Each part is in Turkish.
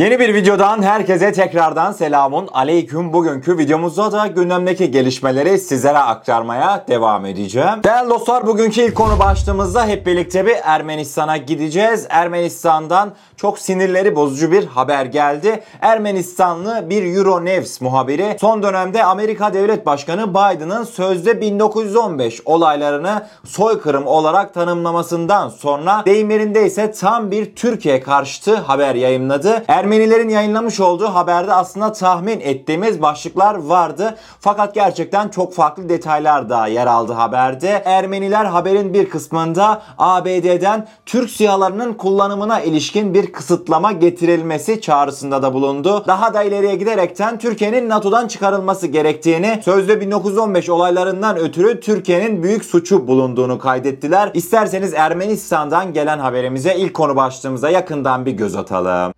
Yeni bir videodan herkese tekrardan selamun aleyküm. Bugünkü videomuzda da gündemdeki gelişmeleri sizlere aktarmaya devam edeceğim. Değerli dostlar bugünkü ilk konu başlığımızda hep birlikte bir Ermenistan'a gideceğiz. Ermenistan'dan çok sinirleri bozucu bir haber geldi. Ermenistanlı bir Euronews muhabiri son dönemde Amerika Devlet Başkanı Biden'ın sözde 1915 olaylarını soykırım olarak tanımlamasından sonra deyim yerinde ise tam bir Türkiye karşıtı haber yayınladı. Ermenilerin yayınlamış olduğu haberde aslında tahmin ettiğimiz başlıklar vardı. Fakat gerçekten çok farklı detaylar da yer aldı haberde. Ermeniler haberin bir kısmında ABD'den Türk sihalarının kullanımına ilişkin bir kısıtlama getirilmesi çağrısında da bulundu. Daha da ileriye giderekten Türkiye'nin NATO'dan çıkarılması gerektiğini, sözde 1915 olaylarından ötürü Türkiye'nin büyük suçu bulunduğunu kaydettiler. İsterseniz Ermenistan'dan gelen haberimize ilk konu başlığımıza yakından bir göz atalım.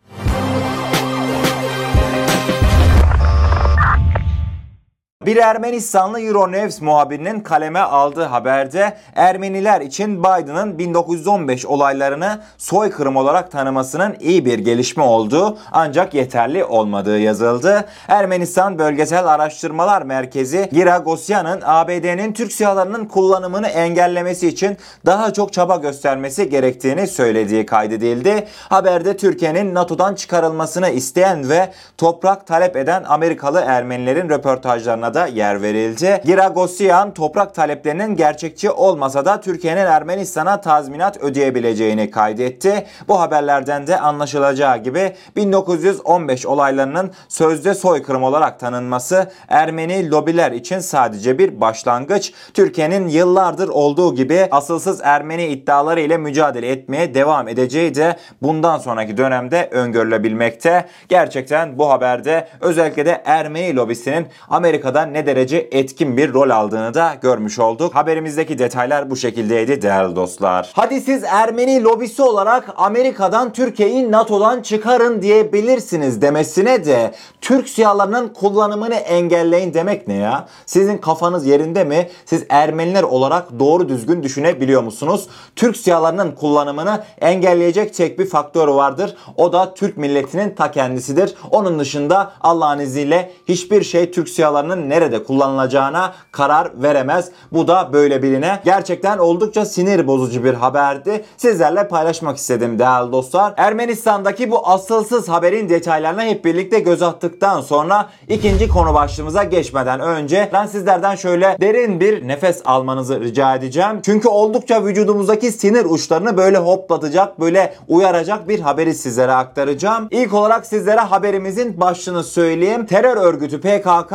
Bir Ermenistanlı Euronews muhabirinin kaleme aldığı haberde Ermeniler için Biden'ın 1915 olaylarını soykırım olarak tanımasının iyi bir gelişme olduğu ancak yeterli olmadığı yazıldı. Ermenistan Bölgesel Araştırmalar Merkezi Gira Gosyan'ın ABD'nin Türk sihalarının kullanımını engellemesi için daha çok çaba göstermesi gerektiğini söylediği kaydedildi. Haberde Türkiye'nin NATO'dan çıkarılmasını isteyen ve toprak talep eden Amerikalı Ermenilerin röportajlarına da yer verildi. Giragosyan toprak taleplerinin gerçekçi olmasa da Türkiye'nin Ermenistan'a tazminat ödeyebileceğini kaydetti. Bu haberlerden de anlaşılacağı gibi 1915 olaylarının sözde soykırım olarak tanınması Ermeni lobiler için sadece bir başlangıç. Türkiye'nin yıllardır olduğu gibi asılsız Ermeni iddiaları ile mücadele etmeye devam edeceği de bundan sonraki dönemde öngörülebilmekte. Gerçekten bu haberde özellikle de Ermeni lobisinin Amerika'da ne derece etkin bir rol aldığını da görmüş olduk. Haberimizdeki detaylar bu şekildeydi değerli dostlar. Hadi siz Ermeni lobisi olarak Amerika'dan Türkiye'yi NATO'dan çıkarın diyebilirsiniz demesine de Türk sihalarının kullanımını engelleyin demek ne ya? Sizin kafanız yerinde mi? Siz Ermeniler olarak doğru düzgün düşünebiliyor musunuz? Türk sihalarının kullanımını engelleyecek tek bir faktör vardır. O da Türk milletinin ta kendisidir. Onun dışında Allah'ın izniyle hiçbir şey Türk sihalarının nerede kullanılacağına karar veremez. Bu da böyle birine. Gerçekten oldukça sinir bozucu bir haberdi. Sizlerle paylaşmak istedim değerli dostlar. Ermenistan'daki bu asılsız haberin detaylarına hep birlikte göz attıktan sonra ikinci konu başlığımıza geçmeden önce ben sizlerden şöyle derin bir nefes almanızı rica edeceğim. Çünkü oldukça vücudumuzdaki sinir uçlarını böyle hoplatacak, böyle uyaracak bir haberi sizlere aktaracağım. İlk olarak sizlere haberimizin başlığını söyleyeyim. Terör örgütü PKK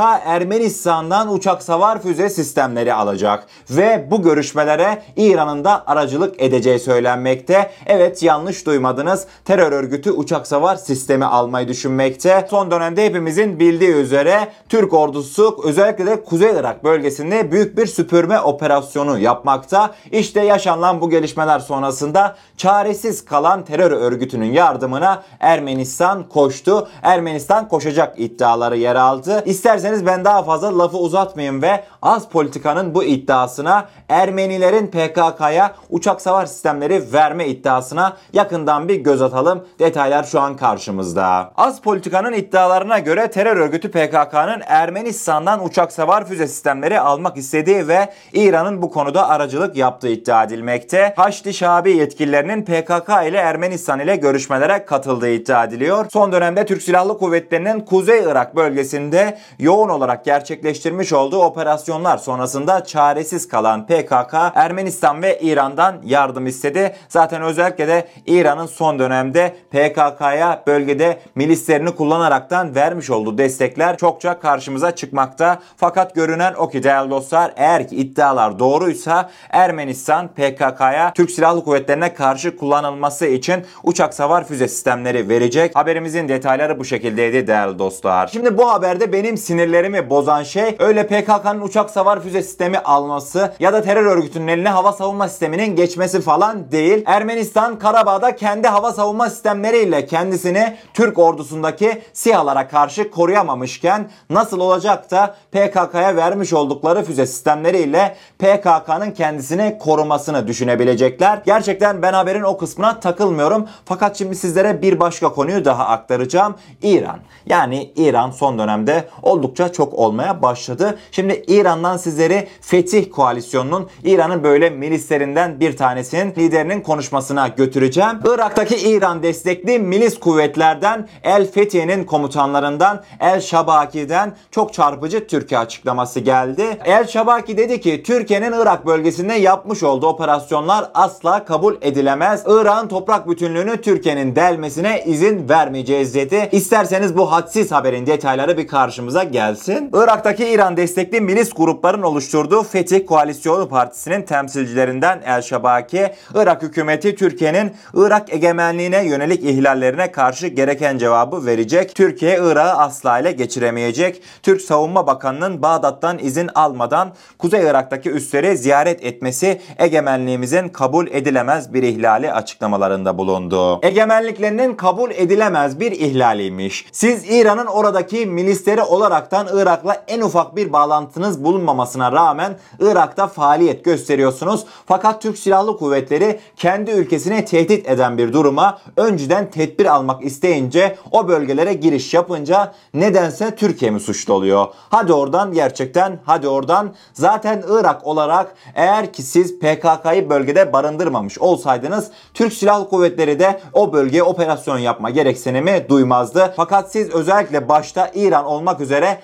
Ermenistan'dan uçak savar füze sistemleri alacak ve bu görüşmelere İran'ın da aracılık edeceği söylenmekte. Evet yanlış duymadınız. Terör örgütü uçak savar sistemi almayı düşünmekte. Son dönemde hepimizin bildiği üzere Türk ordusu özellikle de Kuzey Irak bölgesinde büyük bir süpürme operasyonu yapmakta. İşte yaşanan bu gelişmeler sonrasında çaresiz kalan terör örgütünün yardımına Ermenistan koştu. Ermenistan koşacak iddiaları yer aldı. İsterseniz ben daha fazla lafı uzatmayayım ve az politikanın bu iddiasına Ermenilerin PKK'ya uçak savar sistemleri verme iddiasına yakından bir göz atalım. Detaylar şu an karşımızda. Az politikanın iddialarına göre terör örgütü PKK'nın Ermenistan'dan uçak savar füze sistemleri almak istediği ve İran'ın bu konuda aracılık yaptığı iddia edilmekte. Haçlı Şabi yetkililerinin PKK ile Ermenistan ile görüşmelere katıldığı iddia ediliyor. Son dönemde Türk Silahlı Kuvvetleri'nin Kuzey Irak bölgesinde yoğun olarak gerçekleştirmiş olduğu operasyonlar sonrasında çaresiz kalan PKK Ermenistan ve İran'dan yardım istedi. Zaten özellikle de İran'ın son dönemde PKK'ya bölgede milislerini kullanaraktan vermiş olduğu destekler çokça karşımıza çıkmakta. Fakat görünen o ki değerli dostlar eğer ki iddialar doğruysa Ermenistan PKK'ya Türk Silahlı Kuvvetlerine karşı kullanılması için uçak savar füze sistemleri verecek. Haberimizin detayları bu şekildeydi değerli dostlar. Şimdi bu haberde benim sinirlerimi bozan bozan şey öyle PKK'nın uçak savar füze sistemi alması ya da terör örgütünün eline hava savunma sisteminin geçmesi falan değil. Ermenistan Karabağ'da kendi hava savunma sistemleriyle kendisini Türk ordusundaki SİHA'lara karşı koruyamamışken nasıl olacak da PKK'ya vermiş oldukları füze sistemleriyle PKK'nın kendisini korumasını düşünebilecekler. Gerçekten ben haberin o kısmına takılmıyorum. Fakat şimdi sizlere bir başka konuyu daha aktaracağım. İran. Yani İran son dönemde oldukça çok olmaya başladı. Şimdi İran'dan sizleri Fetih Koalisyonu'nun İran'ın böyle milislerinden bir tanesinin liderinin konuşmasına götüreceğim. Irak'taki İran destekli milis kuvvetlerden El Fethiye'nin komutanlarından El Şabaki'den çok çarpıcı Türkiye açıklaması geldi. El Şabaki dedi ki Türkiye'nin Irak bölgesinde yapmış olduğu operasyonlar asla kabul edilemez. Irak'ın toprak bütünlüğünü Türkiye'nin delmesine izin vermeyeceğiz dedi. İsterseniz bu hadsiz haberin detayları bir karşımıza gelsin. Irak'taki İran destekli milis grupların oluşturduğu Fetih Koalisyonu Partisi'nin temsilcilerinden El Şabaki, Irak hükümeti Türkiye'nin Irak egemenliğine yönelik ihlallerine karşı gereken cevabı verecek. Türkiye Irak'ı asla ele geçiremeyecek. Türk Savunma Bakanı'nın Bağdat'tan izin almadan Kuzey Irak'taki üsleri ziyaret etmesi egemenliğimizin kabul edilemez bir ihlali açıklamalarında bulundu. Egemenliklerinin kabul edilemez bir ihlaliymiş. Siz İran'ın oradaki milisleri olaraktan Irak'la en ufak bir bağlantınız bulunmamasına rağmen Irak'ta faaliyet gösteriyorsunuz. Fakat Türk Silahlı Kuvvetleri kendi ülkesine tehdit eden bir duruma önceden tedbir almak isteyince o bölgelere giriş yapınca nedense Türkiye mi suçlu oluyor? Hadi oradan gerçekten hadi oradan zaten Irak olarak eğer ki siz PKK'yı bölgede barındırmamış olsaydınız Türk Silahlı Kuvvetleri de o bölgeye operasyon yapma gereksinimi duymazdı. Fakat siz özellikle başta İran olmak üzere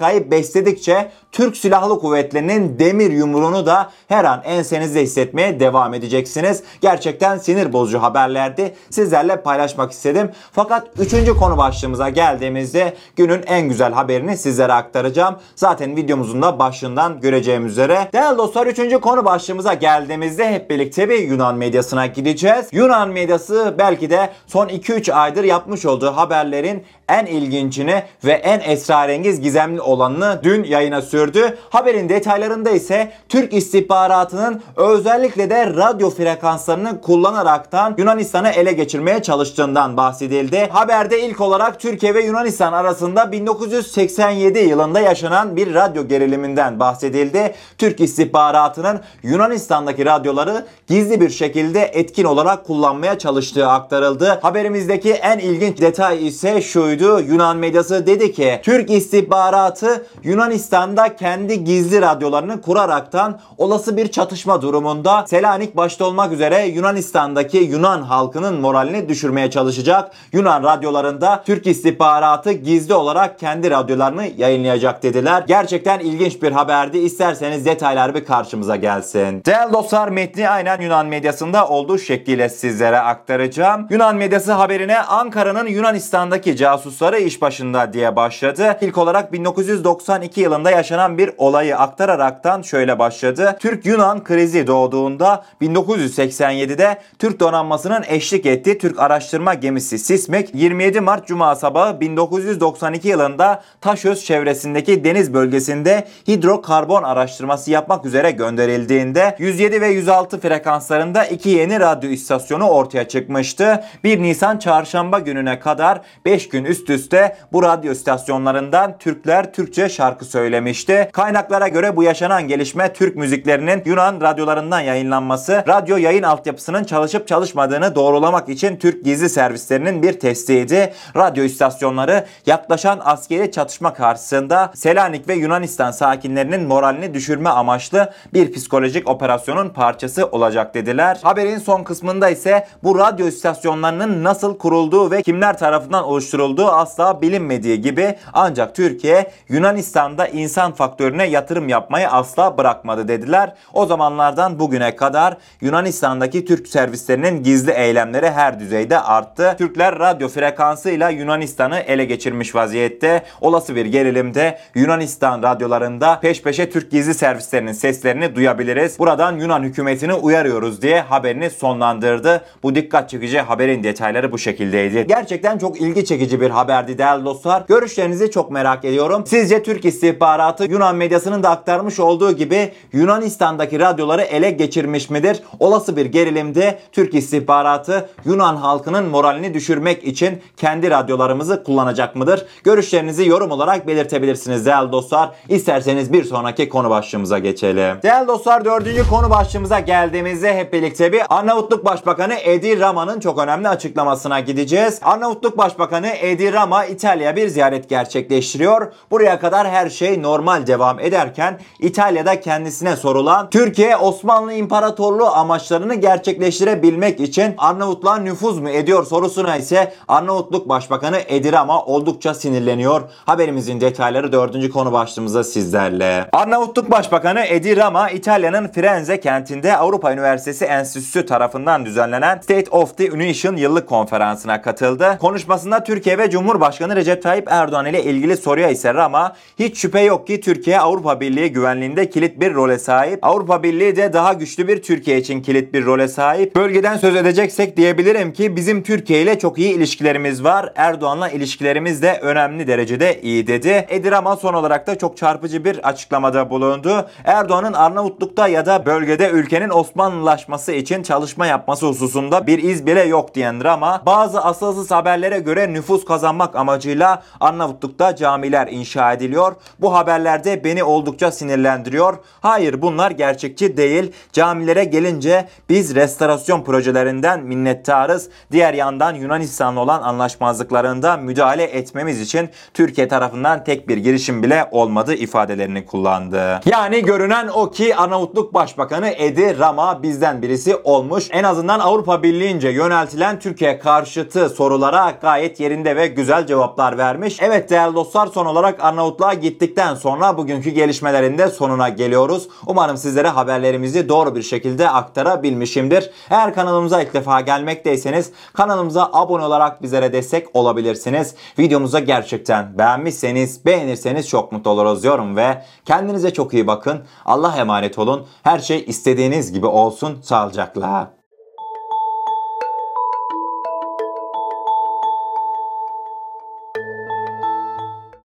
PKK'yı besledikçe Türk Silahlı Kuvvetleri'nin demir yumruğunu da her an ensenizde hissetmeye devam edeceksiniz. Gerçekten sinir bozucu haberlerdi. Sizlerle paylaşmak istedim. Fakat üçüncü konu başlığımıza geldiğimizde günün en güzel haberini sizlere aktaracağım. Zaten videomuzun da başından göreceğimiz üzere. Değerli dostlar üçüncü konu başlığımıza geldiğimizde hep birlikte bir Yunan medyasına gideceğiz. Yunan medyası belki de son 2-3 aydır yapmış olduğu haberlerin en ilginçini ve en esrarengiz gizemli olanını dün yayına sürdü. Haberin detaylarında ise Türk istihbaratının özellikle de radyo frekanslarını kullanaraktan Yunanistan'ı ele geçirmeye çalıştığından bahsedildi. Haberde ilk olarak Türkiye ve Yunanistan arasında 1987 yılında yaşanan bir radyo geriliminden bahsedildi. Türk istihbaratının Yunanistan'daki radyoları gizli bir şekilde etkin olarak kullanmaya çalıştığı aktarıldı. Haberimizdeki en ilginç detay ise şuydu. Yunan medyası dedi ki Türk istihbaratı Yunanistan'da kendi gizli radyolarını kuraraktan olası bir çatışma durumunda Selanik başta olmak üzere Yunanistan'daki Yunan halkının moralini düşürmeye çalışacak. Yunan radyolarında Türk istihbaratı gizli olarak kendi radyolarını yayınlayacak dediler. Gerçekten ilginç bir haberdi. İsterseniz detaylar bir karşımıza gelsin. Değerli dostlar metni aynen Yunan medyasında olduğu şekliyle sizlere aktaracağım. Yunan medyası haberine Ankara'nın Yunanistan'daki casusları iş başında diye başladı. İlk olarak 1992 yılında yaşanan bir olayı aktararaktan şöyle başladı. Türk-Yunan krizi doğduğunda 1987'de Türk donanmasının eşlik ettiği Türk araştırma gemisi Sismik 27 Mart Cuma sabahı 1992 yılında Taşöz çevresindeki deniz bölgesinde hidrokarbon araştırması yapmak üzere gönderildiğinde 107 ve 106 frekanslarında iki yeni radyo istasyonu ortaya çıkmıştı. 1 Nisan çarşamba gününe kadar 5 gün üst üste bu radyo istasyonlarından Türkler Türkçe şarkı söylemişti. Kaynaklara göre bu yaşanan gelişme Türk müziklerinin Yunan radyolarından yayınlanması, radyo yayın altyapısının çalışıp çalışmadığını doğrulamak için Türk gizli servislerinin bir testiydi. Radyo istasyonları yaklaşan askeri çatışma karşısında Selanik ve Yunanistan sakinlerinin moralini düşürme amaçlı bir psikolojik operasyonun parçası olacak dediler. Haberin son kısmında ise bu radyo istasyonlarının nasıl kurulduğu ve kimler tarafından oluşturulduğu asla bilinmediği gibi ancak Türkiye Yunanistan'da insan faktörüne yatırım yapmayı asla bırakmadı dediler. O zamanlardan bugüne kadar Yunanistan'daki Türk servislerinin gizli eylemleri her düzeyde arttı. Türkler radyo frekansıyla Yunanistan'ı ele geçirmiş vaziyette. Olası bir gerilimde Yunanistan radyolarında peş peşe Türk gizli servislerinin seslerini duyabiliriz. Buradan Yunan hükümetini uyarıyoruz diye haberini sonlandırdı. Bu dikkat çekici haberin detayları bu şekildeydi. Gerçekten çok ilgi çekici bir haberdi değerli dostlar. Görüşlerinizi çok merak ediyorum. Siz Sizce Türk istihbaratı Yunan medyasının da aktarmış olduğu gibi Yunanistan'daki radyoları ele geçirmiş midir? Olası bir gerilimde Türk istihbaratı Yunan halkının moralini düşürmek için kendi radyolarımızı kullanacak mıdır? Görüşlerinizi yorum olarak belirtebilirsiniz değerli dostlar. İsterseniz bir sonraki konu başlığımıza geçelim. Değerli dostlar dördüncü konu başlığımıza geldiğimizde hep birlikte bir Arnavutluk Başbakanı Edi Rama'nın çok önemli açıklamasına gideceğiz. Arnavutluk Başbakanı Edi Rama İtalya bir ziyaret gerçekleştiriyor. Buraya kadar her şey normal devam ederken İtalya'da kendisine sorulan Türkiye Osmanlı İmparatorluğu amaçlarını gerçekleştirebilmek için Arnavutluğa nüfuz mu ediyor sorusuna ise Arnavutluk Başbakanı Edi Rama oldukça sinirleniyor. Haberimizin detayları dördüncü konu başlığımızda sizlerle. Arnavutluk Başbakanı Edi Rama İtalya'nın Firenze kentinde Avrupa Üniversitesi Enstitüsü tarafından düzenlenen State of the Union yıllık konferansına katıldı. Konuşmasında Türkiye ve Cumhurbaşkanı Recep Tayyip Erdoğan ile ilgili soruya ise Rama hiç şüphe yok ki Türkiye Avrupa Birliği güvenliğinde kilit bir role sahip. Avrupa Birliği de daha güçlü bir Türkiye için kilit bir role sahip. Bölgeden söz edeceksek diyebilirim ki bizim Türkiye ile çok iyi ilişkilerimiz var. Erdoğan'la ilişkilerimiz de önemli derecede iyi dedi. Edi Rama son olarak da çok çarpıcı bir açıklamada bulundu. Erdoğan'ın Arnavutluk'ta ya da bölgede ülkenin Osmanlılaşması için çalışma yapması hususunda bir iz bile yok diyen Rama bazı asılsız haberlere göre nüfus kazanmak amacıyla Arnavutluk'ta camiler inşa ediliyor. Bu haberlerde beni oldukça sinirlendiriyor. Hayır bunlar gerçekçi değil. Camilere gelince biz restorasyon projelerinden minnettarız. Diğer yandan Yunanistan'la olan anlaşmazlıklarında müdahale etmemiz için Türkiye tarafından tek bir girişim bile olmadı ifadelerini kullandı. Yani görünen o ki Arnavutluk Başbakanı Edi Rama bizden birisi olmuş. En azından Avrupa Birliği'nce yöneltilen Türkiye karşıtı sorulara gayet yerinde ve güzel cevaplar vermiş. Evet değerli dostlar son olarak Arnavutluğa gittikten sonra bugünkü gelişmelerin de sonuna geliyoruz. Umarım sizlere haberlerimizi doğru bir şekilde aktarabilmişimdir. Eğer kanalımıza ilk defa gelmekteyseniz kanalımıza abone olarak bizlere destek olabilirsiniz. Videomuza gerçekten beğenmişseniz beğenirseniz çok mutlu oluruz diyorum ve kendinize çok iyi bakın. Allah emanet olun. Her şey istediğiniz gibi olsun. Sağlıcakla.